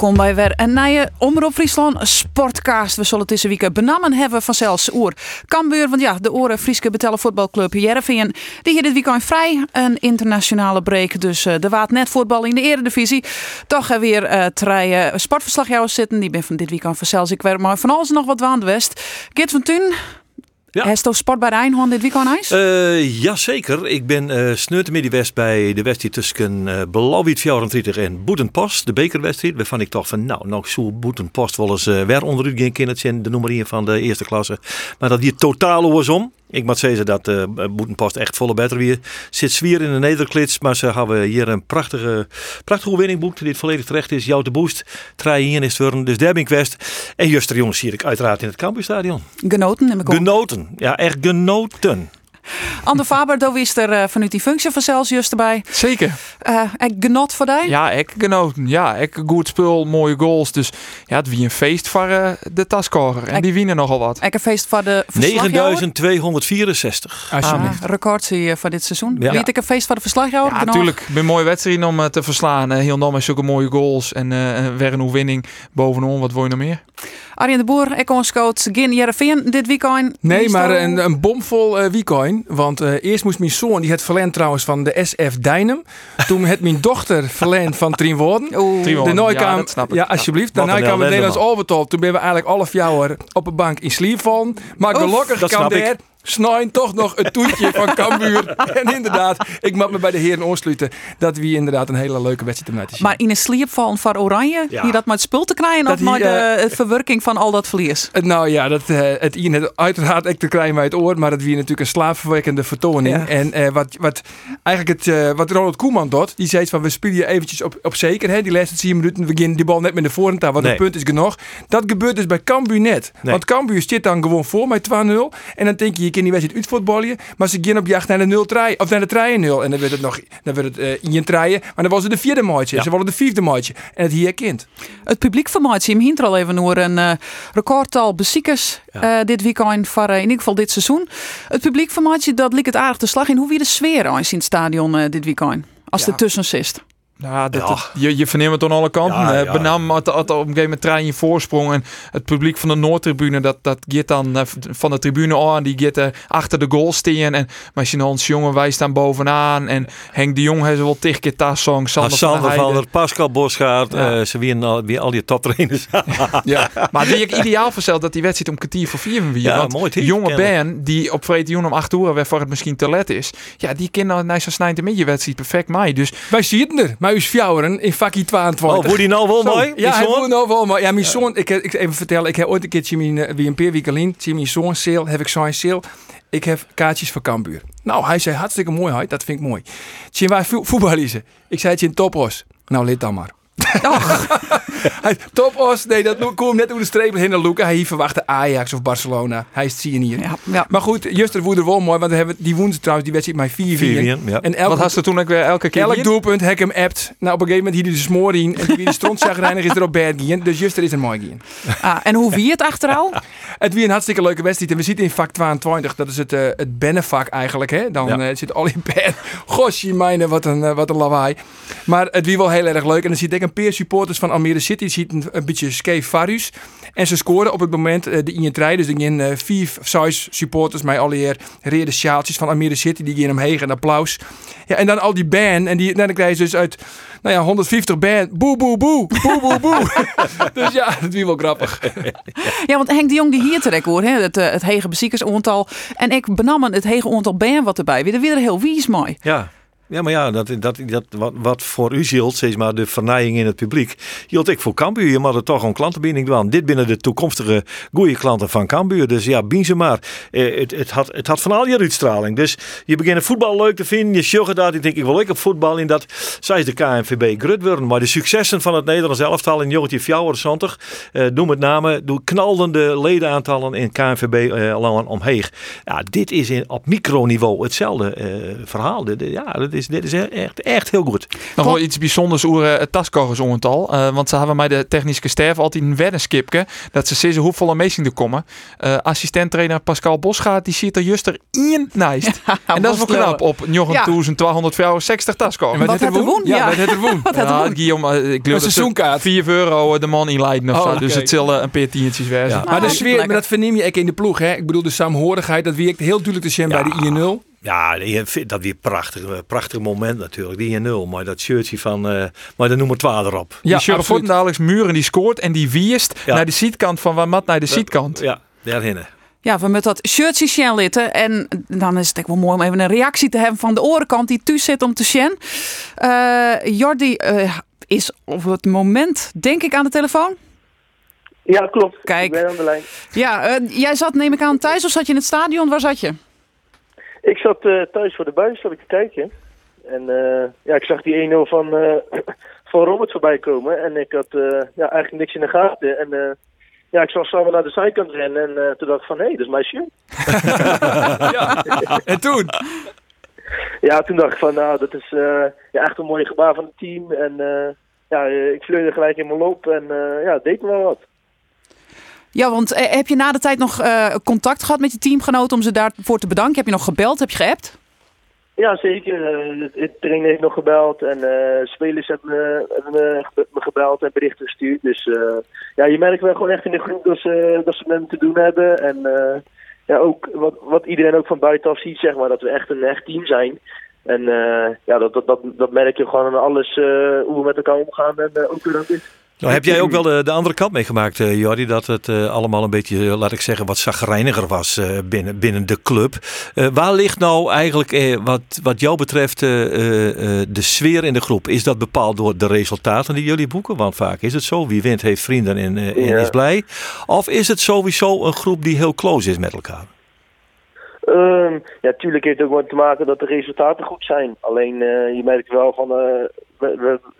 Welkom bij weer een nieuwe Omroep Friesland Sportcast. We zullen deze week benammen hebben van zelfs oer Cambuur. Want ja, de oren Frieske betellen voetbalclub Jereveen. Die hier dit weekend vrij een internationale break. Dus uh, er waard net voetbal in de eredivisie. Toch er weer uh, drie uh, sportverslagjouwers zitten. Die ben van dit weekend van zelfs ik weer maar van alles nog wat waan de West. Gert van Thun. Ja. Is toch sport bij Eindhoven dit weekend ijs? Uh, jazeker. Ik ben uh, sneurtemiddag bij de wedstrijd tussen uh, Blauwwiet 34 en Boetenpost. De bekerwedstrijd. Waarvan ik toch van nou, nou zo Boetenpost wel eens uh, weer onderuit gaan. Het zijn de nummer 1 van de eerste klasse. Maar dat die totaal oorsom. Ik moet zeggen dat uh, Boetenpost echt volle beter weer. Zit zwier in de nederklits, maar ze hebben hier een prachtige, prachtige winning boekt. Die volledig terecht is. Jouw de boost. Trein hier is het Dus daar ben ik west. En juster jongens zie ik uiteraard in het campusstadion. Genoten neem ik op. Genoten. Ja, echt genoten. Ander Faber, daar wist er uh, vanuit die functie van Celsius erbij. Zeker. Uh, ik genot voor die? Ja, ik genoten. Ja, ik goed spul, mooie goals. Dus ja, het wie een feest voor uh, de taskorer. En die winnen nogal wat. Ik een feest voor de verslagjouwer. 9264. Ah, record zie je voor dit seizoen. Ja. Weet ik een feest voor de verslagjouwer? Ja, natuurlijk. Een mooie wedstrijd om eh, te verslaan. Eh, heel met zulke mooie goals. En eh weer een winning bovenaan. Wat wil je nog meer? Arjen de Boer, ik ons coach Gin Jereveen dit weekend. Nee, maar een, een bomvol eh weekend. Want eh, eerst moest mijn zoon, die het verlend trouwens van de SF Dijnem. Toen het mijn dochter verlend van Trien Woorden. De Woorden. nooit Ja, kwam, dat snap ik. ja, alsjeblieft. Daarna kwam het Nederlands overtal. Toen ben we eigenlijk alle vier op een bank in sliep vallen. Maar gelukkig kwam daar snijn toch nog een toetje van Cambuur. en inderdaad, ik mag me bij de heren aansluiten. Dat wie inderdaad een hele leuke wedstrijd om uit te zien. Maar in een sleepvallen van Oranje, Ja. hier dat met spul te krijgen Dat of die, de eh, eh, verwerking van al dat verlies? Het- Nou ja, dat, eh, het Ian het uiteraard ik te krijgen bij het oor, maar het wie natuurlijk een slaapverwekkende vertoning. Ja. En eh, wat, wat eigenlijk het, wat Ronald Koeman doet, die zei van we spelen je eventjes op, op zeker. Hè? Die laatste 10 minuten, we beginnen die bal net met de voorhand aan, want Nee. het punt is genoeg. Dat gebeurt dus bij Cambuur net. Nee. Want Cambuur zit dan gewoon voor met 2-0. En dan denk je, je kan die wedstrijd uitvoetballen, maar ze gaan op jacht naar de 0 3 of naar de 3-0. En dan werd het nog, dan werd het eh in treien, maar dan was het de vierde maatje. Ja. Ze wilden de vijfde maatje. En het hier kind. Het publiek vermaakt hem hint er al even door een eh, recordtal Ja. eh, dit weekend voor in ieder geval dit seizoen. Het publiek vermaakt je dat liep het aardig te slag in. Hoe wie de sfeer aan in het stadion dit weekend? Als Ja. de tussen zit. Ja, dat, Ja. dat- je, je verneemt het aan alle kanten. Ja, ja. Benam had, had op een gegeven moment trein je voorsprong. En het publiek van de Noordtribune, dat, dat gaat dan eh, van de tribune aan. Die gaat eh, achter de goal staan. En maar ons jongen, wij staan bovenaan. En Henk de Jong heeft wel tig keer tassong. Sander, van der Sander van der Pascal Bosgaard. Ja. eh, ze winnen al, weer al die toptrainers. Ja. Maar die ik ideaal versteld dat die wedstrijd om kwartier voor vier van wie. Ja, Want mooi jonge. Ben die op vrede om 8 uur waarvoor het misschien te let is. Ja, die kan naar zo'n snijden met je wedstrijd perfect mee. Dus Wij zien er, maar fjouweren in vakkie 22. Oh, wordt die nou wel mooi? Ja, hij woont nou wel, maar ja, mijn zoon, ik, ik even vertellen, ik heb ooit een keertje mijn, eh, wie een paar weken geleden, zie mijn zoon sale, heb ik zo'n sale. Ik heb kaartjes voor Cambuur. Nou, hij zei hartstikke mooi, hij, dat vind ik mooi. Zien wij vo- voetballen? Ik zei het je in topos. Nou, lid dan maar. Hij, topos, nee, dat kwam net door de streep heen naar Luca. Hij verwachtte Ajax of Barcelona. Hij is het hier. Ja, ja. Maar goed, Juster woedde wel mooi, want we hebben die woensdag trouwens die wedstrijd met 4-4. Vier, ja. En elke wat had ze toen ook weer elke keer Elk hier? doelpunt heb ik hem appt. Nou, op een gegeven moment hier de smoor in. En die de strontzagrijnig is er op bed gaan. Dus juist er is een mooi gaan. Ah, en hoe wie het achteral? Het weer een hartstikke leuke wedstrijd. En we zitten in vak 22. Dat is het, eh het bennenvak eigenlijk. Hè? Dan Ja. eh, zit al in ben. Gosje mijne, wat een, eh, wat een lawaai. Maar het wie wel heel erg leuk. En dan zit ik een paar supporters van Almere City. Ziet een, beetje Skate Farus. En ze scoren op het moment eh, de in trein. Dus er gaan eh, vier, zes supporters. Mij alleer reden sjaaltjes van Almere City. Die gaan omheen. En applaus. Ja, en dan al die band. En die, nou, dan krijg je dus uit nou ja, 150 band. Boe, boe, boe. Boe, boe, boe. dus ja, het wie wel grappig. Ja, want Henk de Jong die hier terecht hoor, hè, het, eh, het hege beziekersaantal. En ik benam het hege aantal ben wat erbij. Weer er weer heel wies mooi. Ja. Ja, maar ja, dat, dat, dat, wat, wat voor u geldt, zeg maar, de vernijing in het publiek, hield ik voor Cambuur. Je moet er toch een klantenbinding doen. Dit binnen de toekomstige goede klanten van Cambuur. Dus ja, bien ze maar. Eh, het, het, had, het had van al je uitstraling. Dus je begint voetbal leuk te vinden. Je sjoggen dat. Ik denk, ik wil ik op voetbal in dat, zij de KNVB grut worden. Maar de successen van het Nederlands elftal in 1974, uh, noem het namen, doe knaldende ledenaantallen in KNVB lang omheen. Ja, dit is in, op microniveau hetzelfde uh, verhaal. Ja, is, dit is echt, echt heel goed. Nog wel iets bijzonders over het taskogers ongetal. Uh, want ze hebben mij de technische sterf altijd een weddenskipje. Dat ze zeggen hoeveel meesting er komen. Uh, assistent-trainer Pascal Bosgaard die ziet er juist er in nice. Ja, en dat is wel knap op 9260 taskogers. Wat het er woon? Ja, wat het er woon. Ja, Guillaume, ik geloof dat 4 euro de man inleiden of Oh, zo. Dus het zullen een paar tientjes wezen. Ja. Maar de Ah, sfeer, maar dat verneem je ook in de ploeg. Hè? Ik bedoel, de saamhorigheid, dat werkt heel duidelijk te zien bij de INL. Ja, dat weer prachtig, eh, prachtig moment natuurlijk. Die 1-0, maar dat shirtje van, eh maar de nummer 12 erop. Die Ja, Sjoerd absoluut. Alex Muren die scoort en die wiest Ja. naar de zijkant van waar Mat naar de zijkant. Ja, daarheen. Ja, we moeten dat shirtje zien litten. En dan is het ook wel mooi om even een reactie te hebben van de orenkant die thuis zit om te zien. Eh Jordi eh, is op het moment, denk ik, aan de telefoon. Ja, klopt. Kijk. Ik ben aan de lijn. Ja, eh, jij zat, neem ik aan, thuis of zat je in het stadion? Waar zat je? Ik zat eh, thuis voor de buis, zat ik te kijken. En eh, ja, ik zag die 1-0 van, eh, van Robert voorbij komen. En ik had eh, ja, eigenlijk niks in de gaten. En eh, ja, ik zag samen naar de zijkant rennen. En eh, toen dacht ik van, hé, hey, dat is mijn shirt. En toen? Ja, toen dacht ik van, nou, dat is eh, ja, echt een mooi gebaar van het team. En eh, ja, eh, ik vleurde gelijk helemaal op. En eh, ja, het deed me wel wat. Ja, want eh, heb je na de tijd nog eh, contact gehad met je teamgenoten om ze daarvoor te bedanken? Heb je nog gebeld? Heb je geappt? Ja, zeker. Eh, het, trainer heeft nog gebeld en spelers hebben, me- me ge- me gebeld en berichten gestuurd. Dus ja, je merkt wel gewoon echt in de groep dat ze, dat ze met hem te doen hebben. En ja, ook wat, wat iedereen ook van buitenaf ziet, zeg maar, dat we echt een echt team zijn. En ja, dat, dat, dat, dat merk je gewoon aan alles hoe we met elkaar omgaan en ook weer aan dit. Nou, heb jij ook wel de, de andere kant meegemaakt, eh Jordi, dat het eh, allemaal een beetje, eh, laat ik zeggen, wat zagrijniger was binnen, binnen de club. Waar ligt nou eigenlijk, wat, wat jou betreft, de sfeer in de groep? Is dat bepaald door de resultaten die jullie boeken? Want vaak is het zo, wie wint heeft vrienden en, en Ja. is blij. Of is het sowieso een groep die heel close is met elkaar? Ehm, ja, tuurlijk heeft het ook wat te maken dat de resultaten goed zijn. Alleen eh, je merkt wel van eh,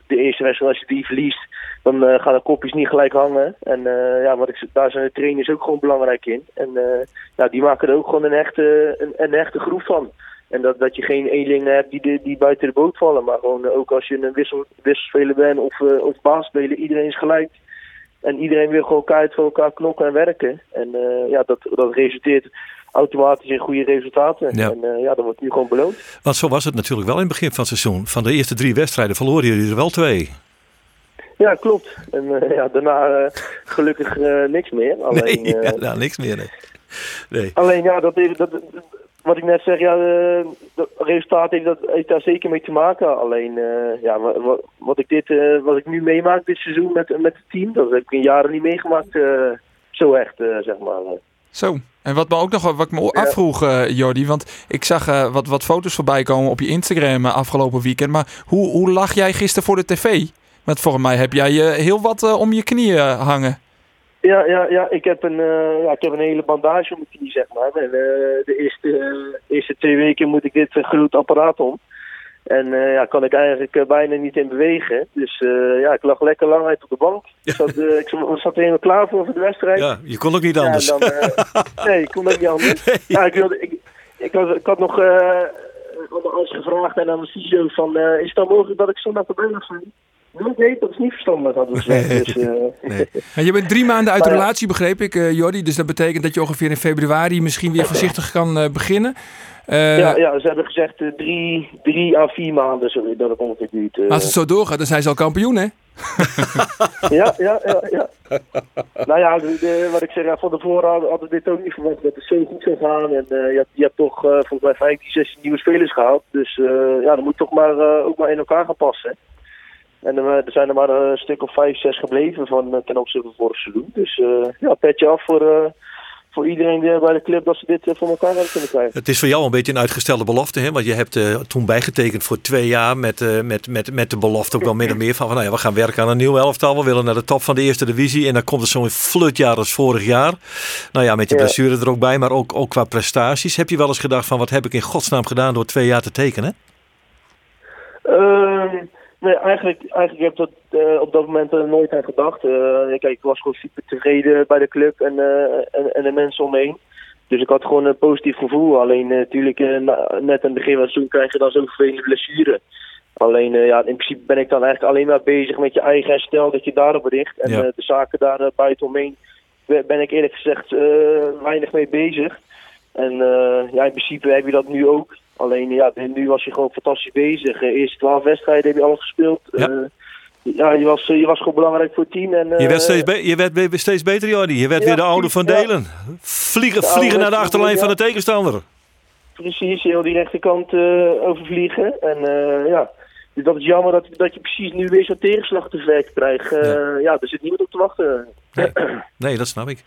de eerste wedstrijd, als je die verliest, dan eh, gaan de kopjes niet gelijk hangen. En ja, wat ik, daar zijn de trainers ook gewoon belangrijk in. En ja, die maken er ook gewoon een echte, een, echte groep van. En dat, dat je geen eenlingen hebt die, die buiten de boot vallen. Maar gewoon ook als je een wissel, wisselspeler bent of, of baasspeler, iedereen is gelijk. En iedereen wil gewoon keihard voor elkaar knokken en werken. En ja, dat, dat resulteert automatisch in goede resultaten. Ja. En eh, ja, dat wordt nu gewoon beloond. Want zo was het natuurlijk wel in het begin van het seizoen. Van de eerste drie wedstrijden verloren jullie er wel twee. Ja, klopt. En eh, ja, daarna eh, gelukkig niks meer. Alleen, Nee, ja, nou, niks meer. Nee. nee. alleen ja, dat, dat, wat ik net zeg, ja, dat resultaat heeft, dat, heeft daar zeker mee te maken. Alleen, ja, wa- wa- wat, ik dit, wat ik nu meemaak dit seizoen met, met het team, dat heb ik in jaren niet meegemaakt. zo echt, zeg maar. Zo. En wat me ook nog wat ik me Ja. afvroeg, eh, Jordi, want ik zag eh, wat, wat foto's voorbij komen op je Instagram eh, afgelopen weekend. Maar hoe, hoe lag jij gisteren voor de tv? Want volgens mij heb jij heel wat om je knieën hangen. Ja, ja, ja, ik heb een, ja, ik heb een hele bandage om mijn knie, zeg maar. En de eerste, eerste twee weken moet ik dit groot apparaat om. En eh, ja, kan ik eigenlijk eh, bijna niet in bewegen. Dus eh, ja, ik lag lekker lang uit op de bank. Ik zat, ik zat- er helemaal klaar voor voor de wedstrijd. Ja, je kon ook niet Ja, en anders. dan, nee, ik kon ook niet anders. Ja, ik, wilde, ik, ik, had, ik had nog aan de arts gevraagd en aan de fysio van... eh, is het dan mogelijk dat ik zondag erbij mag zijn? Nee, nee, dat is niet verstandig, hadden ze gezegd. Dus, eh, Ja, je bent drie maanden uit de relatie, begreep ik, eh Jordi. Dus dat betekent dat je ongeveer in februari misschien weer voorzichtig kan eh, beginnen. Eh, ja, ja, ze hebben gezegd eh, drie, drie à vier maanden sorry, dat het ongeveer duurt. eh. Als het zo doorgaat, dan zijn ze al kampioen, hè? Ja, ja, ja, ja. nou ja, de, de- wat ik zeg, ja, van tevoren hadden we dit ook niet verwacht dat het zo goed zou gaan. En je, hebt, je hebt toch volgens mij 15, 16 nieuwe spelers gehaald. Dus ja, dan moet toch maar, ook maar in elkaar gaan passen. En er zijn er maar een stuk of vijf, zes gebleven van, ten opzichte van vorig seizoen. Dus ja, petje af voor, voor iedereen die bij de club dat ze dit eh, voor elkaar hebben kunnen krijgen. Het is voor jou een beetje een uitgestelde belofte, hè? want je hebt eh, toen bijgetekend voor twee jaar met, eh, met, met, met de belofte ook wel meer en meer van, van nou ja, we gaan werken aan een nieuw elftal, we willen naar de top van de eerste divisie en dan komt er zo'n flutjaar als vorig jaar. Nou ja, met je Ja. blessure er ook bij, maar ook, ook qua prestaties. Heb je wel eens gedacht van wat heb ik in godsnaam gedaan door twee jaar te tekenen? Ehm, nee, eigenlijk, eigenlijk heb ik dat eh, op dat moment er nooit aan gedacht. Eh, kijk, ik was gewoon super tevreden bij de club en, eh, en, en de mensen om me heen. Dus ik had gewoon een positief gevoel. Alleen natuurlijk, eh, na- net aan het begin van het seizoen krijg je dan zo'n vervelende blessure. Alleen, eh, ja, in principe ben ik dan eigenlijk alleen maar bezig met je eigen herstel, dat je daarop richt. En Ja. eh, de zaken daar uh, buitenomheen ben ben ik eerlijk gezegd eh, weinig mee bezig. En eh, ja, in principe heb je dat nu ook. Alleen ja, nu was je gewoon fantastisch bezig. Eh, eerste twaalf wedstrijden heb je alles gespeeld. Ja. Eh, ja, je was, je was gewoon belangrijk voor het team. En, Je eh, werd steeds, be- je werd steeds beter, Jordi. Je werd Ja, weer de oude van ja. Delen. Vliegen, De vliegen naar de achterlijn van de tegenstander. Precies, heel die rechterkant eh, overvliegen. En eh, ja, dus dat is jammer dat, dat je precies nu weer zo'n tegenslag te krijgt. Eh, Ja. ja. er zit niemand op te wachten. Nee, dat snap ik.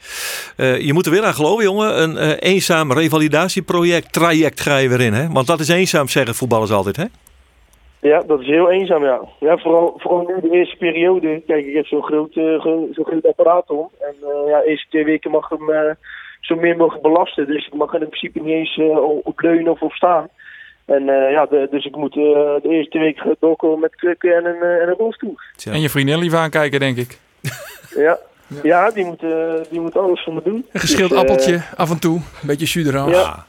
Eh, je moet er weer aan geloven, jongen. Een eh, eenzaam revalidatieproject, traject ga je weer in, hè? Want dat is eenzaam, zeggen voetballers altijd, hè? Ja, dat is heel eenzaam, ja. ja vooral, vooral nu de eerste periode. Kijk, ik heb zo'n groot, gro- zo'n groot apparaat om. En ja, de eerste twee weken mag hem zo min mogelijk belasten. Dus ik mag er in principe niet eens op leunen of op staan. En eh, ja, de- dus ik moet eh, de eerste twee weken doorkomen met krukken en een, eh, en een rolstoel. Tja. En je vriendin lief aankijken, denk ik. Ja, ja die, moet, die moet alles voor me doen. Een geschild Dus, appeltje, af en toe. Een beetje jus eraan. Ja.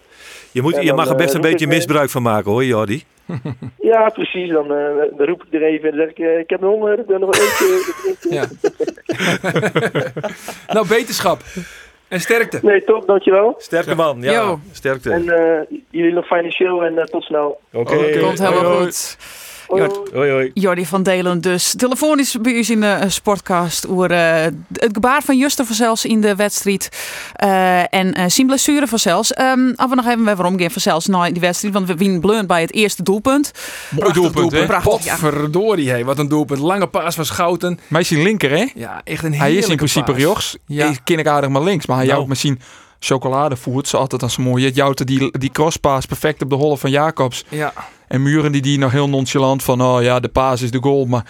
Je, moet, je dan, mag er best een beetje ik, misbruik van maken, hoor, Jordi. Ja, precies. Dan, eh, dan roep ik er even en dan zeg ik, ik heb honger, ik wil nog een eentje. Ja. nou, beterschap. En sterkte. Nee, top, dankjewel. Sterke man, ja. Yo. Sterkte. En eh, jullie nog fijne show en eh, tot snel. Oké. Oké. Komt Hoi, helemaal hoi. goed. Hoi. Hoi. Hoi, hoi. Jordi van Delen dus. Telefonisch bij u in de eh, sportcast. Over eh, het gebaar van Juster vanzelfs in de wedstrijd. Eh, en eh zijn blessure vanzelfs. Ehm als we nog even weer waarom gaan vanzelfs naar die wedstrijd. Want we winnen blunt bij het eerste doelpunt. Mooi doelpunt, hè? Prachtig, ja. Hé. Wat een doelpunt. Lange paas van Schouten. Maar is hij linker, hè? Ja, echt een Hij is in principe paas. rechts. Ja. Ken ik aardig maar links. Maar hij Nou. jouwt misschien chocoladevoert. Zo altijd als mooi. Je jouwt die, die crosspaas perfect op de holle van Jacobs. Ja. En Muren die die nog heel nonchalant van... Oh ja, de paas is de goal. Maar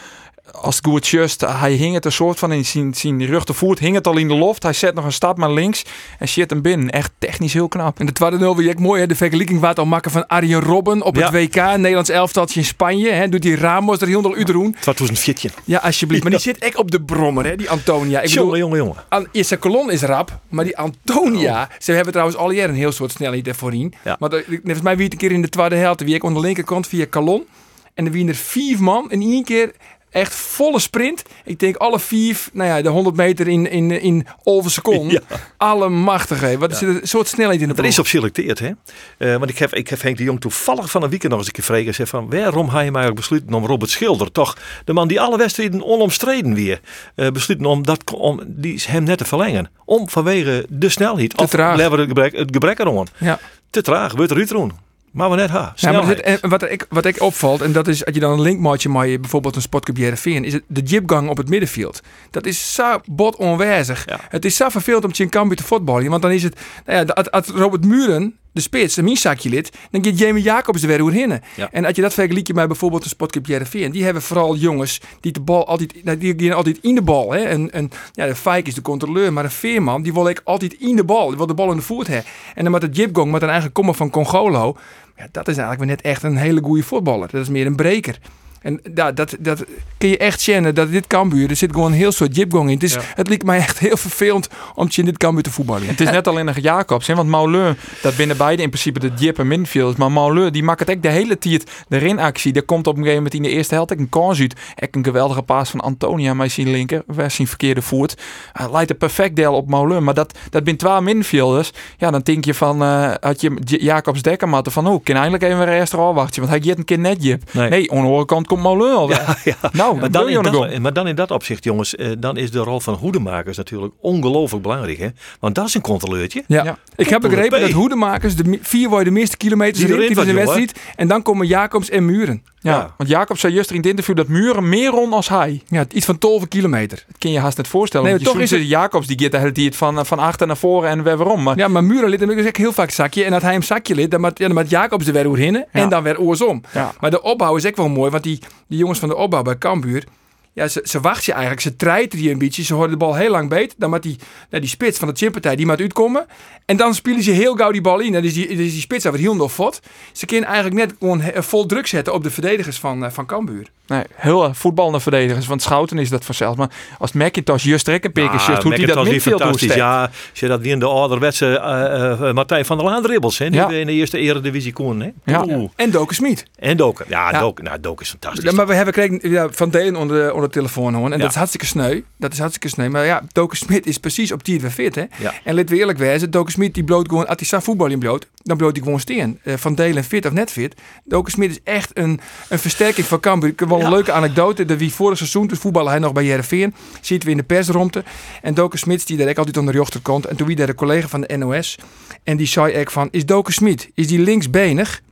als het goed just, hij hing het een soort van in zijn, zijn rug te voet. Hing het al in de loft. Hij zet nog een stap naar links. En shit hem binnen. Echt technisch heel knap. En de tweede nul weer mooi. Hè? De vergelijking wat al maken van Arjen Robben op het Ja. WK. Nederlands elftaltje in Spanje. Hè? Doet die Ramos er heel veel u doen. Het was toen een fitje. Ja, alsjeblieft. Maar die zit echt op de brommer, hè? die Antonia. Ik Jongen, bedoel, jongen, jongen. An Issa Colon is rap, maar die Antonia. Ze hebben trouwens al jaren een heel soort snelheid ervoor in. Ja. Maar volgens mij wie het een keer in de tweede helft. Wie ik aan de linkerkant via Calon. En dan wie er vier man in één keer echt volle sprint. Ik denk alle vier, nou ja, de 100 meter in, in, in halve seconde. Ja. Allemachtig, hè. Wat is een soort snelheid in de Er is ploeg. op selecteerd, hè? Eh, want ik heb, ik heb Henk de Jong toevallig van een weekend nog eens een keer vregen. en zei van, waarom hij maar eigenlijk besloten om Robert Schilder, toch de man die alle wedstrijden onomstreden weer, eh besloten om, dat, om die hem net te verlengen. Om vanwege de snelheid. Te of traag. het gebrek, het gebrek eraan. Ja. Te traag, wordt doen. Maar we net ha. Ja, maar dit, en wat, ik, wat ik opvalt, en dat is als je dan een linkmaatje maakt, bijvoorbeeld een sportclub Jereveen, is het de jipgang op het middenveld. Dat is zo bot onwijzig. Ja. Het is zo vervelend om in Cambuur te voetballen, want dan is het, nou ja, als Robert Muren, de spits, een zakje lid, dan gaat Jamie Jacobs er weer hinnen. Ja. En als je dat vergelijkt met bijvoorbeeld een sportclub Jereveen, die hebben vooral jongens die de bal altijd, nou, die altijd in de bal. Hè? En, en ja, de fijk is de controleur, maar een veerman, die wil ik altijd in de bal, die wil de bal in de voet hebben. En dan met de jipgang, met een eigen kommer van Congolo, ja, dat is eigenlijk weer net echt een hele goede voetballer. Dat is meer een breker. En ja, dat, dat kun je echt kennen, dat dit Cambuur, er zit gewoon een heel soort jipgong in. Het, is, Ja. het lijkt mij echt heel vervelend om in dit Cambuur te voetballen. Het is net alleen nog Jacobs, hè? want Mauleur, dat binnen beide in principe de Jip en midfield. Maar Mauleur, die maakt het echt de hele tijd erin actie. Er komt op een gegeven moment in de eerste helft een kans uit. Echt een geweldige paas van Antonia, maar zijn linker, waar zijn verkeerde voet. Hij leidt een perfect deel op Mauleur, maar dat, dat bent twee midfielders. Ja, dan denk je van, eh, had je Jacobs dekken matten van, oh, kan eindelijk even weer eerst al wachten, want hij gaat een keer net Jip. Nee. Nee, andere kant komt Molen al weg. Ja, Nou, maar, dan in dat, maar dan in dat opzicht, jongens, eh, dan is de rol van hoedemakers natuurlijk ongelooflijk belangrijk. Hè? Want dat is een controleurtje. Ja. Ja. Ik heb begrepen dat hoedemakers de vier worden de meeste kilometers Die erin tijdens de wedstrijd. En dan komen Jacobs en Muren. Ja, Ja. want Jacob zei juist in het interview dat Muren meer rond als hij. Ja, iets van 12 kilometer. Dat kun je haast net voorstellen. Nee, toch is zoekt Jacobs die gaat de hele tijd van, van achter naar voren en weer waarom. Maar Ja, maar Muren liet hem dus echt heel vaak zakje. En dat hij hem zakje liet, dan moet, ja, Jacobs er weer oerhinnen. En dan weer oorsom. Ja. Maar de opbouw is echt wel mooi. Want die, die jongens van de opbouw bij Cambuur... Ja, ze, ze wachten je eigenlijk. Ze treiten die een beetje. Ze houden de bal heel lang beet. Dan moet die, nou, die spits van de chimpartij, die moet uitkomen. En dan spelen ze heel gauw die bal in. Dan is die, dan is die spits over heel nog fot. Ze kunnen eigenlijk net gewoon he- vol druk zetten op de verdedigers van, eh, van Cambuur. nee, heel uh, voetballende verdedigers. Want Schouten is dat vanzelf. Maar als McIntosh juist trek een pikje Ah, shift, hoe hij dat middenveld fantastisch. doorsteekt. Ja, je dat weer in de ouderwetse eh eh, Martijn van der Laan dribbels. Hè, die Ja. we in de eerste eredivisie kon. Hè? Ja. En Doken Smit. En Doken. Ja, Ja. Doken, nou, Doken is fantastisch. Ja, maar we hebben kregen ja, Van Delen onder de, onder de telefoon hoor. En dat is hartstikke sneu. Dat is hartstikke sneu. Maar ja, Doken Smit is precies op die fit. Hè? Ja. En laten we eerlijk wezen, Doken Smit die bloot gewoon, als hij voetbal in bloot, dan bloot hij gewoon steen. Eh, van Delen fit of net fit. Doken Smit is echt een, een versterking van Cambuur. Ik heb wel een leuke anekdote. Dat wie vorig seizoen, toen voetballen hij nog bij Jereveen, ziet we in de persromte. En Doken Smit die daar ook altijd onder de jochter komt. En toen wie daar een collega van de NOS. En die zei ik van, is Doken Smit, is die linksbenig?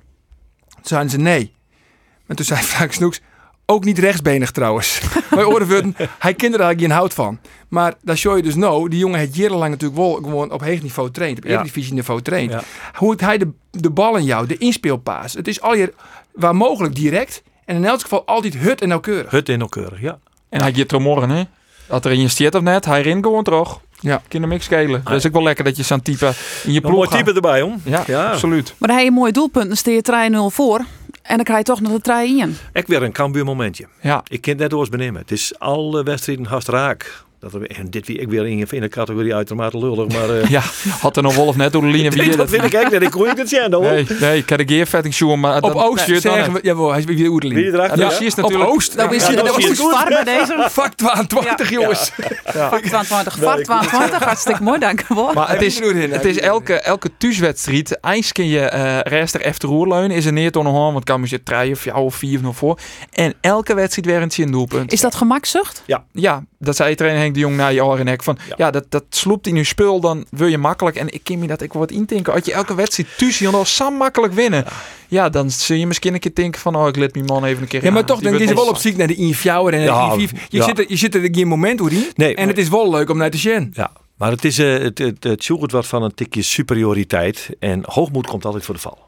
Toen zeiden ze nee. En toen zei Frank Snoeks, ook niet rechtsbenig trouwens. Worden, hij kent er eigenlijk geen hout van. Maar daar show je dus nou, die jongen heeft jarenlang natuurlijk wel gewoon op hoog niveau traind, op eredivisie niveau traind. Ja. Hoe het hij de, de bal in jou, de inspeelpaas, het is al hier waar mogelijk direct en in elk geval altijd hut en nauwkeurig. Hut en nauwkeurig, ja. En hij gaat er morgen, hè? Dat er in je stiert of net, hij rent gewoon terug. Ja. Hem niks schelen. Dat is ook wel lekker dat je zo'n type in je Een mooi ploeg type erbij, om. Ja, Ja. absoluut. Maar hij heeft mooie doelpunten, steer je 3-0 voor. En dan krijg je toch nog de 3 in. Ik weer een Cambuur momentje. Ja, Ik ken het net doors benemen. Het is alle wedstrijden haast raak. Dat we, en dit wie ik weer in, in de categorie uitermate lullig. Maar eh, ja. had er nog Wolf net door de linie nee, wie dat vind ik echt net. Ik kon het zien, hoor. Nee, nee, ik heb de geervetting show, maar Op dat- Oost nee, dan zeggen we, jawel, hij is weer Wie oerdeling. erachter? Ja, Ja, dat zie je Op natuurlijk. Oost. Dat is Ja, je dat dat is is goed. zwaar bij deze. Vak 22 jongens. Vak 22, vak 22, hartstikke mooi, dank je wel. Maar het is, het is elke, elke thuiswedstrijd. Eens kun je eh rest er even roerleunen. Is er neer tot een hand, want kan je zitten drie of jou of vier nog voor. En elke wedstrijd weer een doelpunt. Is dat gemakzucht? Ja, dat zei trainer Henk de Jong naar je oren nek van ja, Ja. dat, dat sloept in je spul, dan wil je makkelijk. En ik kan me dat ik wat intinken. Als je elke wedstrijd thuis je al zo makkelijk winnen. Ja. dan zul je misschien een keer denken van oh, ik let mijn man even een keer Ja, maar aan. toch Die denk je wel op zoek naar de Infjouwer en de Ja, I5. Je, ja. zit er, je zit er geen moment hoe in. Nee, en het is wel leuk om naar te zien. Ja, maar het, is, eh, het, het, het zoekt wat van een tikje superioriteit. En hoogmoed komt altijd voor de val.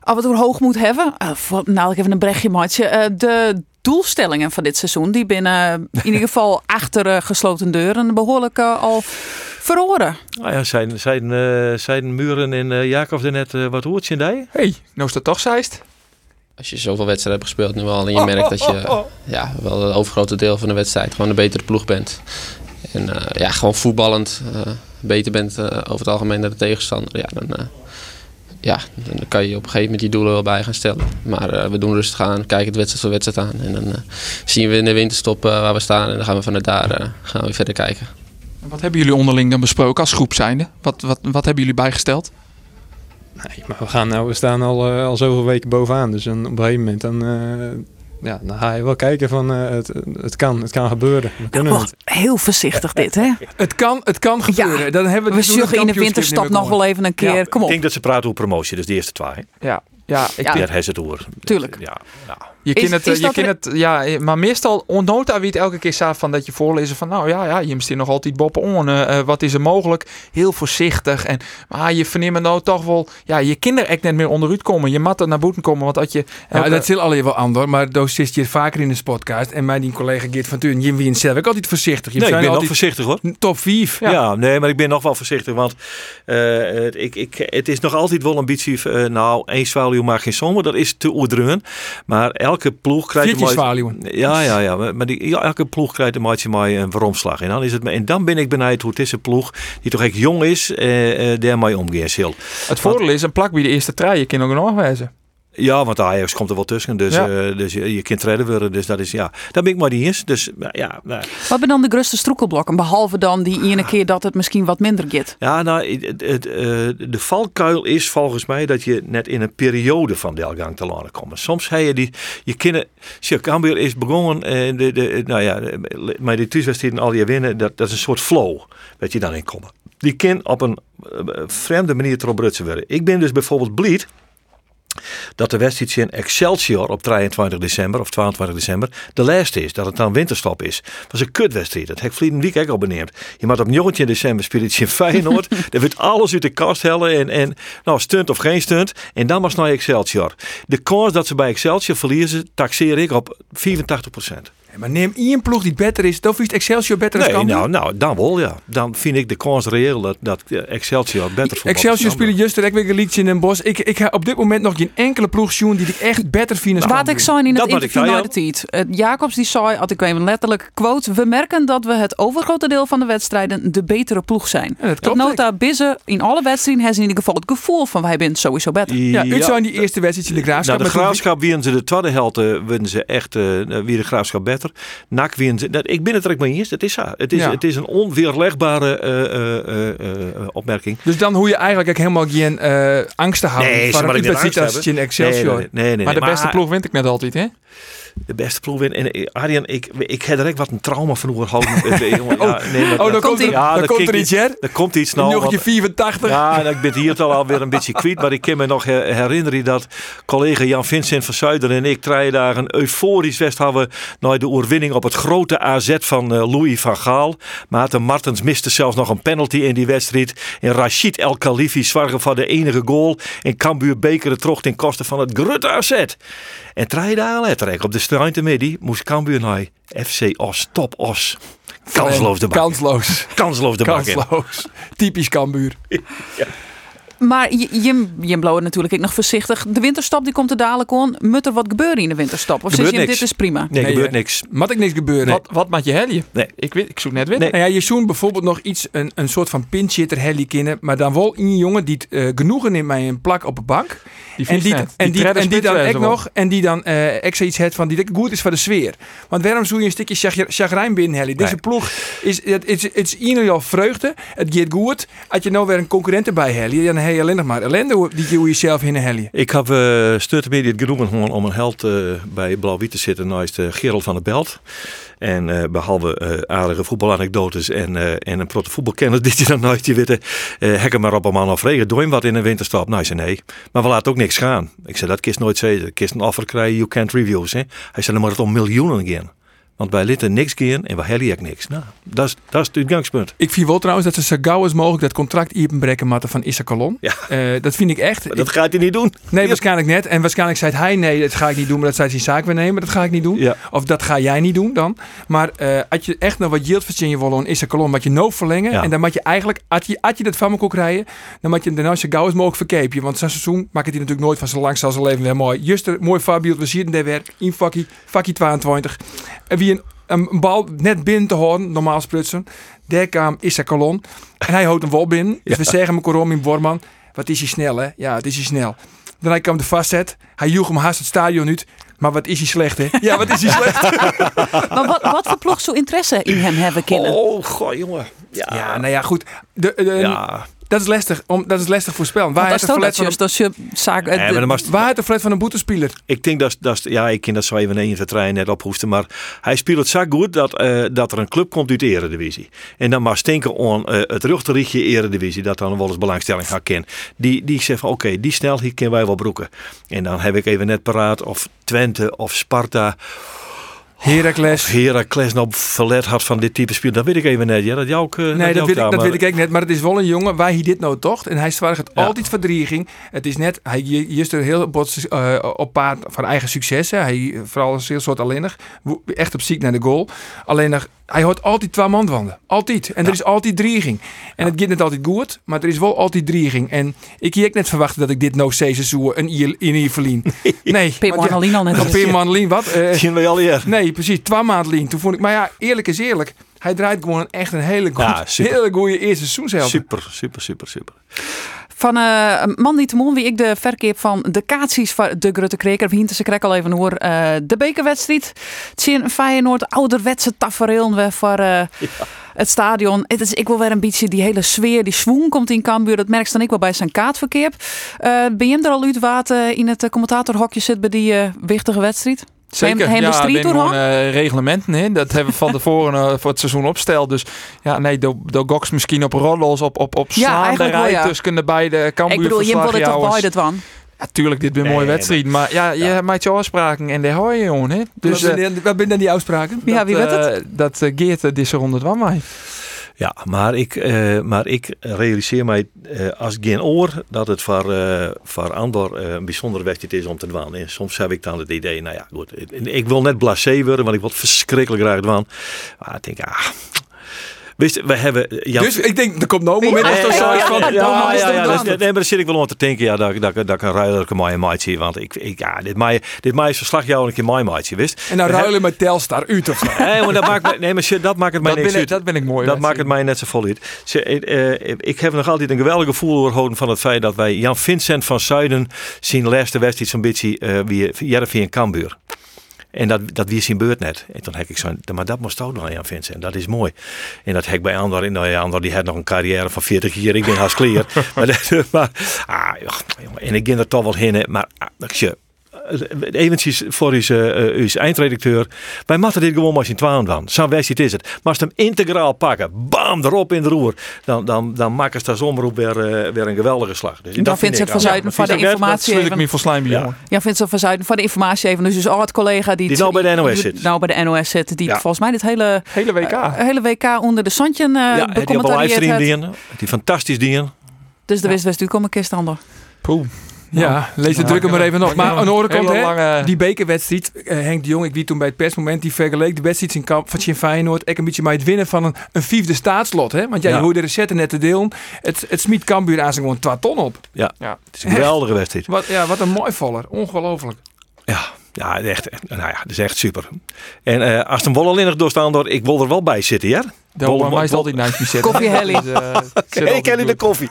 We het over hoogmoed hebben, uh, voor, nou ik even een brechtje maatje. Eh, de doelstellingen van dit seizoen, die binnen in ieder geval achter eh, gesloten deuren behoorlijk eh, al verloren. Nou ja, zijn, zijn, eh, zijn Muren en eh Jacob er net eh, wat hoort in die? hey, nou is dat toch zeist? Als je zoveel wedstrijden hebt gespeeld nu al en je merkt dat je ja, wel het overgrote deel van de wedstrijd gewoon een betere ploeg bent. En eh, ja, gewoon voetballend eh, beter bent eh, over het algemeen dan de tegenstander. Ja, dan, eh, ja, dan kan je op een gegeven moment die doelen wel bij gaan stellen. Maar eh, we doen rustig aan, kijken het wedstrijd voor wedstrijd aan. En dan eh, zien we in de winterstop eh, waar we staan en dan gaan we vanuit daar eh, gaan we verder kijken. En Wat hebben jullie onderling dan besproken als groep zijnde? Wat, wat, wat hebben jullie bijgesteld? Nee, maar we, gaan nou, we staan al, eh, al zoveel weken bovenaan. Dus dan, op een gegeven moment dan, eh, ja, dan ga je wel kijken van eh, het, het, kan, het kan gebeuren. We kunnen het. heel voorzichtig dit, hè? Het kan, het kan gebeuren. Dan hebben we, We in de niet nog wel even een keer. Ja, Kom Ik op. denk dat ze praten over promotie, dus de eerste twee. Ja, ja, ik Ja. Daar heeft het over. Tuurlijk. Ja, ja. Je Is- kan het, is eh, je er- het, ja, maar meestal onnota wie het elke keer staat van dat je voorlezen van nou ja, ja, je moet nog altijd boppen on. eh, eh, wat is er mogelijk? Heel voorzichtig en maar je verneemt nou toch wel, ja, je kinderen echt net meer onderuit komen. Je mat er naar boeten komen, want als je Ja, dat is alleen wel anders, maar dat zit je vaker in de podcast. En mijn die collega Geert van Tuin, Jim Wien zelf ook altijd voorzichtig. Je Nee, ik zijn ben nog altijd voorzichtig hoor. top 5. Ja. nee, maar ik ben nog wel voorzichtig. Want eh, het, ik, ik, het is nog altijd wel ambitie. eh nou, één zwaluw maakt geen zomer. Dat is te oerdruwen. Maar elke ploeg krijgt een. Ja, ja, ja. Maar die, elke ploeg krijgt een maatje mij een veromslag. En dan, is het, en dan ben ik benieuwd hoe het is een ploeg die toch echt jong is. eh, eh daarmee omgaan zal. het voordeel is een plak bij de eerste trein, je kan ook nog wijzen. Ja, want de Ajax komt er wel tussen. Dus, Ja. eh, dus je, je kunt redden worden. Dus dat is ja. Daar ben ik maar niet eens. Dus ja, Wat ben dan de grootste stroekelblokken? Behalve dan die ene keer dat het misschien wat minder gaat. ja nou, het, het, eh, de valkuil is volgens mij dat je net in een periode van delgang te landen komt. Soms heb je die, je kinderen, Cambuur is begonnen, eh, de, de, nou ja, maar die thuiswedstrijden al je winnen, dat, dat is een soort flow, dat je dan in komt. Die kind op een vreemde manier erop brutsen worden. Ik ben dus bijvoorbeeld blij dat de wedstrijd in Excelsior op 23 december of 22 december de laatste is. Dat het dan winterstop is. Dat was een kutwedstrijd. Dat heb ik verleden week ook al beneemd. Je moet op 19 december spelen in Feyenoord. er wordt alles uit de kast hellen. En, en nou, stunt of geen stunt. En dan was naar Excelsior. De kans dat ze bij Excelsior verliezen, taxeer ik op 84 procent. Maar neem één ploeg die beter is, dan vies Excelsior beter als Nee, Cambuur. nou, nou, dan wel ja. Dan vind ik de kans reëel dat, dat eh, Excelsior beter voetbalt. Excelsior spelen juist direct weer een liedje in Den Bosch. Ik, ik heb op dit moment nog geen enkele ploeg zien die ik echt beter vind als Wat ik zei in het Dat ik interview zei, na de tijd. Jacobs die zei, had ik even letterlijk quote. We merken dat we het overgrote deel van de wedstrijden de betere ploeg zijn. Ja, dat dat klopt nota binnen in alle wedstrijden hebben ze in ieder geval het gevoel van wij zijn sowieso beter. Ja, Ja. uit zijn die eerste wedstrijd in de Graafschap. Nou, de graafschap winnen ze de tweede helft, eh, winnen ze echt, eh wie de graafschap beter. Dat, ik ben het er ook mee eens, het is zo. Het is, Ja. het is een onweerlegbare eh, eh, eh, opmerking. Dus dan hoe je eigenlijk helemaal geen angst te houden Nee, voor maar ik niet angst als in hebben. Excelsior. Nee, nee, nee, Maar de beste ploeg wint ik net altijd, hè? De beste ploeg winnen. En eh, Arjen, ik, ik heb er ook wat een trauma van. Eh, jongen, ja, nee, Oh, dan komt er, ja, dan komt er iets, hè? Er komt iets nou. Nog je 84. Ja, en ik ben hier toch alweer een beetje kwijt. Maar ik kan me nog her- herinneren dat collega Jan Vincent van Zuider en ik drie dagen euforisch west hadden naar de oorwinning op het grote AZ van eh, Louis van Gaal. Maarten Martens miste zelfs nog een penalty in die wedstrijd. En Rashid El Khalifi zwargen voor de enige goal. En Cambuur bekeren terug ten koste van het grote AZ. En drie dagen later, op de Struintenmiddag, moest Cambuur naar FC Os, top Os. Kansloos de bak. Kansloos. Kansloos de bak. Kansloos. Typisch Cambuur. Maar je, je, je blowen natuurlijk ik nog voorzichtig. De winterstop die komt er dadelijk on. Moet er wat gebeuren in de winterstop? Of zeg Gebeurt je niks. dit is prima? Nee, Nee, gebeurt niks. Moet ik niks gebeuren. Wat, wat maakt je helje? Nee. Ik, weet, ik zoek net weten. Nou ja, je zoen bijvoorbeeld nog iets, een, een soort van pinchitter helly kennen, maar dan wel een jongen die het, eh, genoegen neemt met een plak op een bank. Die En die, net. en die, en die dan ook nog, en die dan eh extra iets heeft van die goed is voor de sfeer. Want waarom zoek je een stukje chagr- chagrijn binnen Helly? Deze Nee. ploeg is, het is, het is in ieder vreugde, het gaat goed. Als je nou weer een concurrent erbij Helly, dan heb je maar ellende die je jezelf in Helly. Ik heb uh, Media het genoegen om een held eh, bij Blauw-Wit te zitten naast uh, Gerald van der Belt. En eh, behalve eh, aardige voetbalanekdotes en, eh, en een protte voetbalkennis die je dan nooit je weten, uh, hek hem maar op een man of regen. Doe hem wat in een winterstop? Nou, hij zei nee. Maar we laten ook niks gaan. Ik zei dat kist nooit zeggen. Kist een offer krijgen, you can't reviews. Hè? Hij zei dan moet het om miljoenen gaan. Want wij litten niks gaan en wij hebben ook niks. Nou, dat is, dat is het uitgangspunt. Ik vind wel trouwens dat ze zo gauw als mogelijk dat contract openbreken moeten van Issa Colon. Ja. Eh, dat vind ik echt. Maar dat gaat hij niet doen. Nee, waarschijnlijk net. En waarschijnlijk zei hij nee, dat ga ik niet doen. Maar dat zei zijn zaak weer nemen, dat ga ik niet doen. Ja. Of dat ga jij niet doen dan. Maar eh, als je echt nog wat yield verzin wil is een kolom, wat je no verlengen. Ja. En dan moet je eigenlijk, als je, als je dat van me kon krijgen, dan moet je daarna zo gauw als mogelijk verkepen. Want zo'n seizoen maakt het hij natuurlijk nooit van zo lang als zijn leven weer mooi. Just een mooi voorbeeld, we zien daar weer in vakkie, vakkie 22. En wie een, een bal net binnen te horen, normaal sprutsen. Daar kwam Issa Colon. En hij houdt hem wel binnen. Dus we zeggen me korom in Borman. Wat is hij snel, hè? Ja, het is hij snel. Dan kwam de vastzet. Hij joeg hem haast het stadion uit. Maar wat is hij slecht, hè? Ja, wat is hij slecht? Maar wat, wat voor ploeg zou interesse in hem hebben kunnen? Oh, goh, jongen. Ja, Ja, nou ja, goed. De, de- ja. Dat is lastig. Om, dat is lastig voorspellen. Waar als de dat flat van, dat is je zaak. Eh, de- waar de flat van een boetespeler? Ik denk dat, dat ja, ik ken dat zo even in de trein net ophoesten, maar hij speelt het zo goed dat, eh, dat er een club komt uit de Eredivisie. En dan maar stinken aan eh, het rugterichtje Eredivisie, dat dan wel eens belangstelling gaat kennen. Die, die zegt van oké, die snelheid kunnen wij wel broeken. En dan heb ik even net paraat of Twente of Sparta Heracles. Heracles nou verlet had van dit type speel. Dat weet ik even net. Ja, dat jou ook. eh, Nee, dat, weet ik, dat weet ik ook net. Maar het is wel een jongen waar hij dit nou tocht. En hij zwaar het altijd verdrieging. Het is net, hij is er heel bot eh, op paard van eigen successen. Hij vooral een heel soort alleenig. Echt op ziek naar de goal. Alleen nog, hij hoort altijd twee man wanden. Altijd. En er is altijd dreiging. En het gaat niet altijd goed, maar er is wel altijd dreiging. En ik hier net verwachten dat ik dit nou steeds seizoen een in hier verlien. Nee. Pim al net. Pim Marnelien, wat? Eh, Zien we al hier. Nee, precies. Twee maanden lien. Toen vond ik, maar ja, eerlijk is eerlijk. Hij draait gewoon echt een hele, goed, Ja, hele goede eerste seizoen zelf. Super, super, super, super. Van eh, een man niet te moen wie ik de verkeer van de kaartjes van de Grutte Kreker. Wie ze krek al even hoor. eh, de bekerwedstrijd. Een Feyenoord ouderwetse tafereel weer voor eh, het stadion. Het is, ik wil weer een beetje die hele sfeer, die swoon komt in Cambuur. Dat merk dan ik wel bij zijn kaartverkeer. Eh ben je er al uit wat eh, in het eh, commentatorhokje zit bij die eh, wichtige wedstrijd? Zeker, Hem- hem de ja, gewoon eh, reglementen. Hè? Dat hebben we van tevoren eh, voor het seizoen opsteld. Dus ja, nee, door, door goks misschien op roddels, op, op, op Ja, slaande eigenlijk wel, rij ja. tussen de beide Cambuur Ik bedoel, je wilde toch bij dat van? Ja, tuurlijk, dit is een mooie Nee, wedstrijd. Maar ja, je maakt je afspraken en daar hoor je jongen. Hè? Dus wat, eh, ben, wat ben dan die afspraken? Ja, wie weet het? dat Geert deze ronde van mij. Ja, maar ik, eh, maar ik realiseer mij eh, als geen oor dat het voor, eh voor Andor een bijzondere wedstrijd is om te dwan. En soms heb ik dan het idee, nou ja, goed, ik- wil net blasé worden, want ik het verschrikkelijk graag dwan. Maar ik denk, ah, wist je, we hebben eh, Dus ik denk, er komt nou een moment als ja, zo is ja, van... ja, dan ja, ja, dan. dat, nee, maar daar zit ik wel om te denken ja, dat, ik- dat, ik- dat ik een ruilerlijke mooie maatje. Want ik, ik, ja, dit mij, dit mij is verslagjouwer een keer mijn maatje, wist? En dan ruilen met Telstar uit of zo. Nee, maar dat maakt, nee, maar shit, dat maakt het mij Dat niks uit. dat ben ik mooi. Dat maakt het mij net zo vol uit. Ze, eh, eh, ik heb nog altijd een geweldig gevoel doorhouden van het feit dat wij Jan Vincent van Zuiden zien laatste wedstrijd zo'n beetje uh, wie Jervie en Cambuur. En dat, dat wie zijn beurt net. En toen heb ik zo, maar dat moest ook nog Jan Vincent. Dat is mooi. En dat heb ik bij Andor. Nou ja, Andor die had nog een carrière van 40 jaar. Ik ben haast clear. maar, ah, en ik ging er toch wel heen. Maar ah, je. Eventjes voor uw, uh, uw eindredacteur. Wij moeten dit gewoon maar in twaalf dan. Zo'n wedstrijd is het. Maar als ze hem integraal pakken, bam, erop in de roer. Dan, dan, dan maken ze daar zomerop weer, uh, weer een geweldige slag. Dus Dan dat vindt het van. Zuiden Ja, voor de dat- informatie Wil ik even. me voor slijm bij Ja. Ja, vindt ze van Zuiden voor de informatie even. Dus dus al het collega die, Die nou bij de NOS zit. Nou bij de NOS zit. Die Ja. volgens mij dit hele, Hele WK. eh, hele WK onder de zandje uh, Ja, die een becommentarieerd heeft. dienen. Die fantastisch dienen. Dus de wist wist u komen kist ander. Poeh. Ja, lees de druk maar even nog. Maar aan de andere kant, hè, lange- die bekerwedstrijd, eh, Henk de Jong, ik wie toen bij het persmoment, die vergeleek de wedstrijd in kamp van Sint Feyenoord echt een beetje met het winnen van een, een vijfde staatslot. Hè? Want ja, Ja. je hoorde de recepten net te delen. Het, het smiet Cambuur aan zijn gewoon 12 ton op. Ja, Ja. het is een geweldige wedstrijd. Wat, ja, wat een mooi valler. Ongelooflijk. Ja, ja echt, nou ja, dat is echt super. En eh, als het een doorstaan door, ik wil er wel bij zitten, ja? Daar Bol- horen wij bol- altijd naast me zitten. Koffie Helly. Dus, eh, Hey, je de koffie?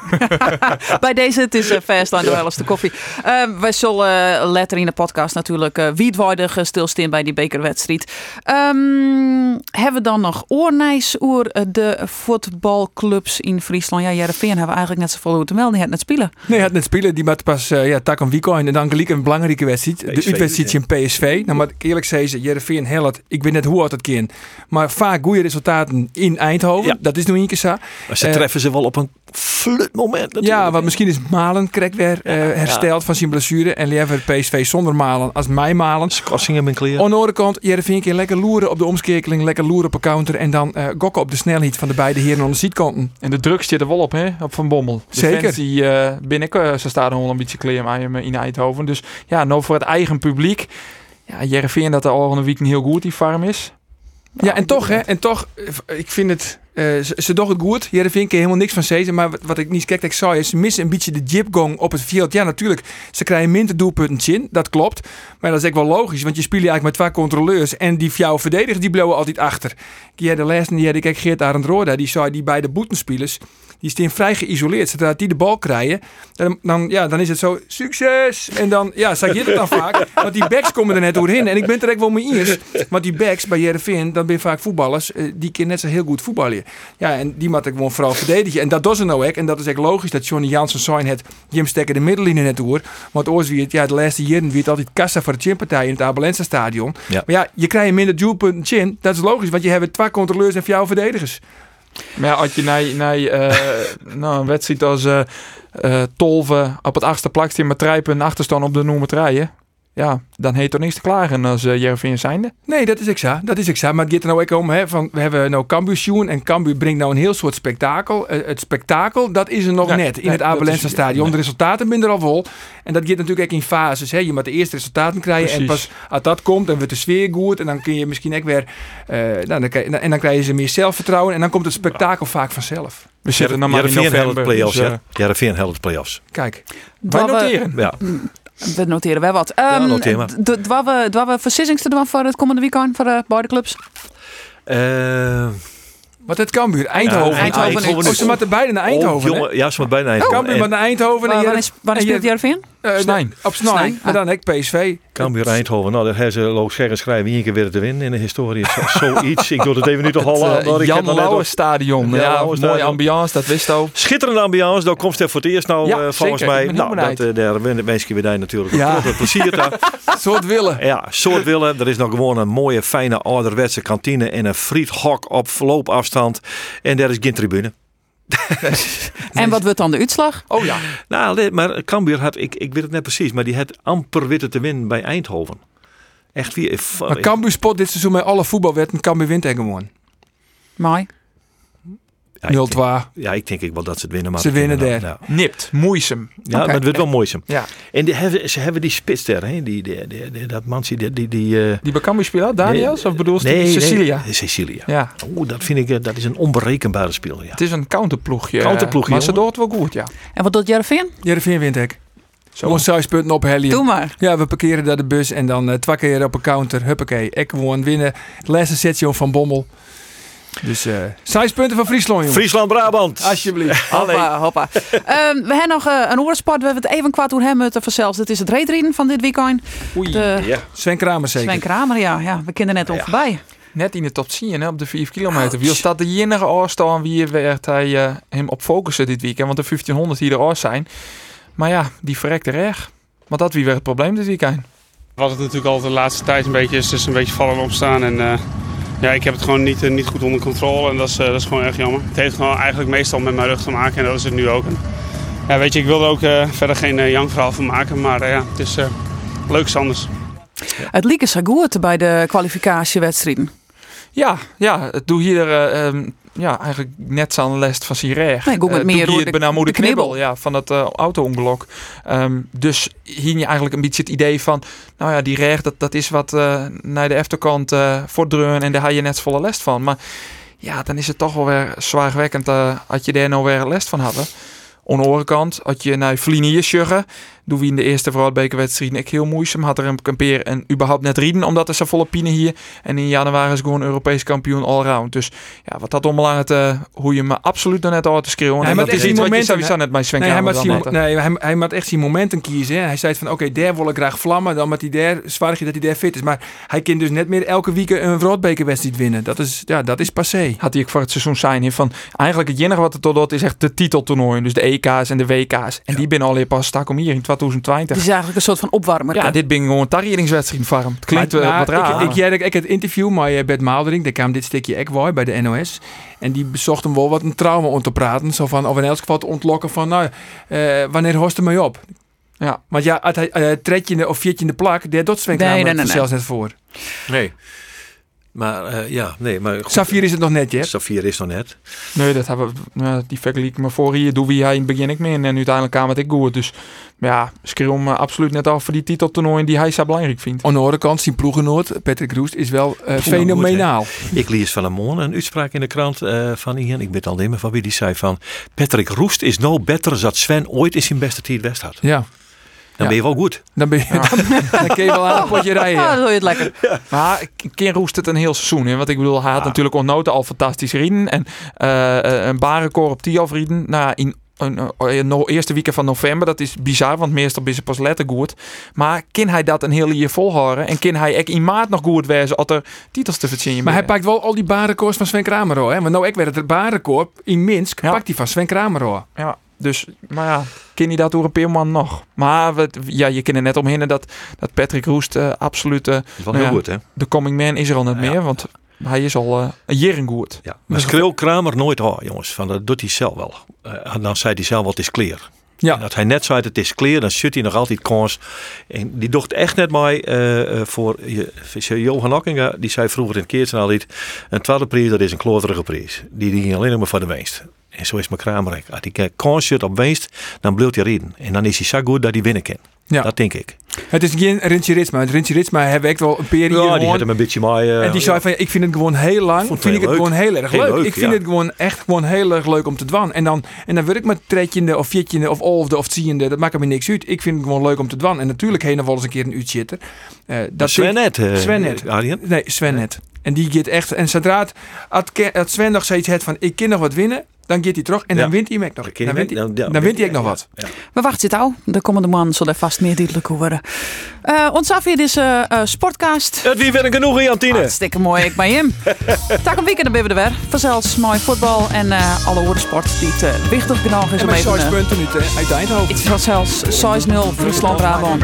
Bij deze, het is uh, fast aan de welste koffie. Uh, wij zullen uh, later in de podcast natuurlijk uh, wietwaardig stilstaan bij die bekerwedstrijd. Um, hebben we dan nog oornijs over de voetbalclubs in Friesland? Ja, Jereveen hebben we eigenlijk net zoveel over te melden. Die had net spelen. Nee, hij had net spelen. Die maakt pas uh, ja, tak een weekend en dan gelijk een belangrijke wedstrijd. De PSV, uitwedstrijd in PSV. Nou, maar eerlijk zeggen, Jereveen Hellat, ik weet net hoe oud het kind. Maar vaak goede resultaten in Eindhoven. Ja. Dat is nu een keer zo. Maar ze Eh, treffen ze wel op een flutmoment natuurlijk. Ja, want misschien is Malen correct weer uh, hersteld van zijn blessure. En liever PSV zonder Malen als mij Malen. Skossing hem in clear. Aan de andere kant, keer lekker loeren op de omschakeling. Lekker loeren op een counter. En dan uh, gokken op de snelheid van de beide heren aan de zietkanten. En de druk zit er wel op, hè? Op Van Bommel. De Zeker. Fans die uh, binnen, uh, ze staan al een beetje hem in Eindhoven. Dus ja, nou voor het eigen publiek. Ja, dat er al een week niet heel goed die farm is. Ja, en toch, hè, en toch, eh, ik vind het, uh, ze, ze doen het goed. Jereveen kan helemaal niks van zeggen. Maar wat, wat ik niet kijk, ik zei, is ze missen een beetje de jipgong op het veld. Ja, natuurlijk, ze krijgen minder doelpunten in, dat klopt. Maar dat is echt wel logisch, want je speelt eigenlijk met twee controleurs. En die jouw verdedigers, die blijven altijd achter. Ja, de laatste die had ik Geert Arend Roda, die zei, die beide boetenspelers, die staan vrij geïsoleerd. Zodra die de bal krijgen, dan, dan, ja, dan is het zo, succes! En dan, ja, zeg je het dan vaak, want die backs komen er net doorheen. En ik ben het er echt wel mee eens, want die backs bij Jereveen, dan ben je vaak voetballers, eh, die kunnen net zo heel goed voetballen. Ja, en die moet ik gewoon vooral verdedigen. En dat doen ze nou ook. En dat is echt logisch dat Johnny Jansen zijn het, Jim stekken de middenlinie net door. Want oors wie het, ja, de laatste jaren wie het altijd kassa voor de Chimpartij in het Abelense stadion. Ja. Maar ja, je krijgt minder doelpunten chin. Dat is logisch, want je hebt twee controleurs en jouw verdedigers. Maar ja, als je naar, uh, nou, een wedstrijd als uh, Tolve op het achtste plakje met trijpen achterstand op de nummer rijden. Ja, dan heet er niks te klagen als uh, Jereveen zijnde. Nee, dat is zo. Dat is zo. Maar het gaat er nou ook om, hè, van, we hebben nou Cambuur Sjoen en Cambuur brengt nou een heel soort spektakel. Uh, het spektakel, dat is er nog Ja, net in nee, het Abelense stadion. nee. De resultaten zijn er al vol. En dat gaat natuurlijk ook in fases. Hè. Je moet de eerste resultaten krijgen en pas als dat komt, dan wordt de sfeer goed. En dan kun je misschien ook weer, uh, nou, dan, krijg- en dan krijgen ze meer zelfvertrouwen. En dan komt het spektakel vaak vanzelf. We zitten nog maar in Jereveen helpt november. play-offs, dus, ja. uh, play-offs. Kijk. wij noteren. Ja. We noteren wel wat. Ja, Um, noteer maar. Dwa we, dwa we versissings te doen voor het komende weekend voor de beide clubs? Eh, Wat het Cambuur? Eindhoven. Eindhoven. Eindhoven Oh, ze moeten beide naar Eindhoven, Oh, jongen, ja, ze moeten bijna Eindhoven. Cambuur En maar naar Eindhoven. en Waar, speelt Jervin? Eh, Snijn. Op Snijn. Snijn, Maar dan heb ik PSV. Cambuur Eindhoven. Nou, daar hebben ze Loos Scherren schrijven één keer weer te winnen in de historie. Zo- Zoiets. Ik doe het even niet te Het hollen. eh, Jan nog net Lauwe op- stadion. Ja, Lauwe mooie stadion. ambiance, dat wist ook. Schitterende ambiance. Daar komt het voor het eerst nou, Ja, eh, volgens zeker. mij. Nou, dat, daar wen- wens ik je weer daar natuurlijk Ja. groot plezier daar. Soort willen. Ja, soort willen. Er is nog gewoon een mooie, fijne, ouderwetse kantine en een friethok op loopafstand. En daar is geen tribune. En wat wordt dan de uitslag? Oh ja. Nou, nee, maar Cambuur had, ik, ik weet het net precies, maar die had amper witte te winnen bij Eindhoven. Echt wie? Maar Cambuur spot dit seizoen met alle voetbalwetten. Cambuur wint tegen gewoon. Mooi. Ja, ik 0-2. denk- Ja, ik denk ik wel dat ze het winnen. Maar Ze winnen daar. nou- Nipt, moeisem. Ja, Oké. maar het wordt wel mooi. Ja. En die hebben, ze hebben die spits daar, hè? Die, die, die, die- dat mansje, die, die, die eh, Die bij Cambuur speelt, Daniels? Of bedoel je Cecilia? Nee, Cecilia. Ja, Oeh, dat vind ik, eh, dat is een onberekenbare speler. Ja. het is een counterploegje. Counterploegje, Maar ze jongen. doet het wel goed, ja. En wat doet Jervin? Jereveen wint ik. Zo. Gewoon zes punten op Hellion. Doe maar. Ja, we parkeren daar de bus en dan eh twee keer op een counter. Huppakee. Ik gewoon winnen. Het laatste setje van Bommel. Dus eh zes punten van Friesland, jongen. Friesland-Brabant. Alsjeblieft. Hoppa, hoppa. Ehm, we hebben nog eh, een oorsport. We hebben het even kwart hoe hem het vanzelfs. Het is het reetrieden van dit weekend. Oei. De Ja. Sven Kramer zeker. Sven Kramer, ja. ja we kennen net al Ja. voorbij. Net in de top 10 hè, op de 5 kilometer. Wie staat de enige afstand wie werd hij eh, hem op focussen dit weekend? Want de 1500 die er af zijn. Maar ja, die verrekte erg. Want dat wie weer het probleem dit weekend. Wat het natuurlijk altijd de laatste tijd een beetje is, dus een beetje vallen en opstaan. En eh, ja, ik heb het gewoon niet, eh, niet goed onder controle en dat is, eh, dat is gewoon erg jammer. Het heeft gewoon eigenlijk meestal met mijn rug te maken en dat is het nu ook. En, ja, weet je, ik wil er ook eh, verder geen uh, jankverhaal van maken, maar eh, ja, het is eh leuk is anders. Het liep zo goed bij de kwalificatiewedstrijden. Ja, ja, het doe hier ehm, ja, eigenlijk net zo'n les van Sireg. Nee, met Eh, meer door hier de- de de knibbel, ja, van het eh auto-ongeluk. Ehm, dus hier je eigenlijk een beetje het idee van, nou ja, die reg, dat, dat is wat eh, naar de achterkant eh voordreunen en daar had je net volle les van. Maar ja, dan is het toch wel weer zwaarwekkend eh als je daar nou weer les van hadden. Aan de andere kant, als je naar Vlinier sjuggen, doen we in de eerste voorbekerwedstrijd ik heel moeizaam. Had er een kampeer en überhaupt net rieden, omdat er zo volle pine hier. En in januari is gewoon Europees kampioen allround. Dus ja, wat dat allemaal het, eh, hoe je me absoluut nog net al te schreeuwen. hij En maakt dat is iets die wat je sowieso net bij Sven Nee, hij dan nee, moet echt zijn momenten kiezen. Hè. Hij zei van, oké, daar wil ik graag vlammen. Dan met hij daar, zwaar je dat hij daar fit is. Maar hij kan dus net meer elke week een Roodbekerwedstrijd winnen. Dat is, ja, dat is passé. had hij ook voor het seizoen zijn hier van eigenlijk het enige wat het tot doet is echt de titeltoernooien. Dus de EK's en de WK's. En die binnen alweer pas stak om hier in 2020. Het is eigenlijk een soort van opwarmer. Ja, dit ben gewoon een voor hem. Het klinkt Maar, eh, nou, wat raar. Ik, ik, jij- ik, het interview met eh, Bert Maldering, daar kwam dit stukje wel bij de NOS. En die bezocht hem wel wat een trauma om te praten. Zo van, of in elk geval te ontlokken van, nou, eh, wanneer host er mee op? Ja. Want ja, als hij uh, tredje of viertje plak, daar doet Sven Nee, Kramer nee, het nee, zelfs net voor. Nee. Maar eh, ja, nee, maar goed. Safir is het nog net, hè? Safir is nog net. Nee, dat hebben we, nou, die vergelijk me voor hier. Doe wie hij in het begin ik mee. En uiteindelijk kwam het ik goed. Dus ja, hem eh, absoluut net af voor die titeltoernooien die hij zo belangrijk vindt. Aan de andere kant, zijn ploegenoot, Patrick Roest, is wel eh, goed, fenomenaal. Ik lees van een morgen een uitspraak in de krant eh, van Ian. Ik weet al niet meer van wie die zei van... Patrick Roest is no better dan Sven ooit in zijn beste tijd west had. Ja, Dan Ja. ben je wel goed. dan, ben je, dan, dan kun je wel aan een potje rijden. Ja, dan doe je het lekker. Maar Ken roest het een heel seizoen. Hè? Want ik bedoel, hij had natuurlijk onnoten al fantastisch rieden. En een barenkoor op Tiaf rieden. Nou, in een, eh, no- eerste weekend van november. Dat is bizar, want meestal is het pas letter goed. Maar kan hij dat een hele jaar volhouden? En kan hij ook in maart nog goed wezen als er titels te verzinnen Maar hij pakt wel al die barenkoers van Sven Kramer, hoor, hè? Want nou, ik werd het barenkoor in Minsk, Ja. pakt hij van Sven Kramer, hoor. Ja, dus, maar ja, ken je dat door een peerman nog? Maar we, ja, je kan er net omheen dat, dat Patrick Roest absoluut... eh, Dat is wel Nou heel ja. goed, hè? de coming man is er al net Ja. meer, want hij is al eh, een jaren goed. Ja. Maar schreeuw Kramer nooit oh, jongens. Van, dat doet hij zelf wel. Eh, en dan zei hij zelf, wat is clear. Ja. En dat hij net zei, het is clear, dan zit hij nog altijd kans. En die docht echt net mij eh, voor, je, Johan Okkinga. Die zei vroeger in het keertje al iets. Een tweede prijs, dat is een kloterige prijs. Die ging alleen maar voor de winst. En zo is mijn Kramer. Als hij kans zit op winst, dan blijft hij reden. En dan is hij zo goed dat hij winnen kan. Ja. Dat denk ik. Het is geen Rintje Ritsma. Want Rintje Ritsma ik wel een periode Ja, die had hem een beetje maar. eh, En die zei van, ja, ik vind het gewoon heel lang, Vond het vind ik het gewoon heel erg Heel leuk. leuk, Ik vind ja. het gewoon echt gewoon heel erg leuk om te dwan. En dan, en dan word ik met tredjende of viertjende of olfde of tiende, dat maakt me niks uit. Ik vind het gewoon leuk om te dwan. En natuurlijk heen nog wel eens een keer een uurtje zitten. Eh, dat Sven net. eh, Sven net. Arjen. Nee, Sven net. En die gaat echt... En zodra het, het, het Sven nog zoiets heeft van... Ik kan nog wat winnen. Dan gaat hij terug. En dan wint hij ook nog. Dan wint hij, dan wint hij ook nog wat. ja. We wachten het al. De komende man zal er vast meer duidelijk worden. Uh, ons af hier is eh eh, Sportcast. Het wie weer een genoeg, Jantine. Hartstikke mooi, ik bij hem. Tak een weekend dan ben we er weer. Vanzelfs mooi voetbal en eh, alle andere sport die het eh, wichtig genoeg is En om met even... zes eh, punten nu te- uit Eindhoven. iets vanzelfs 6-0 Friesland-Brabant.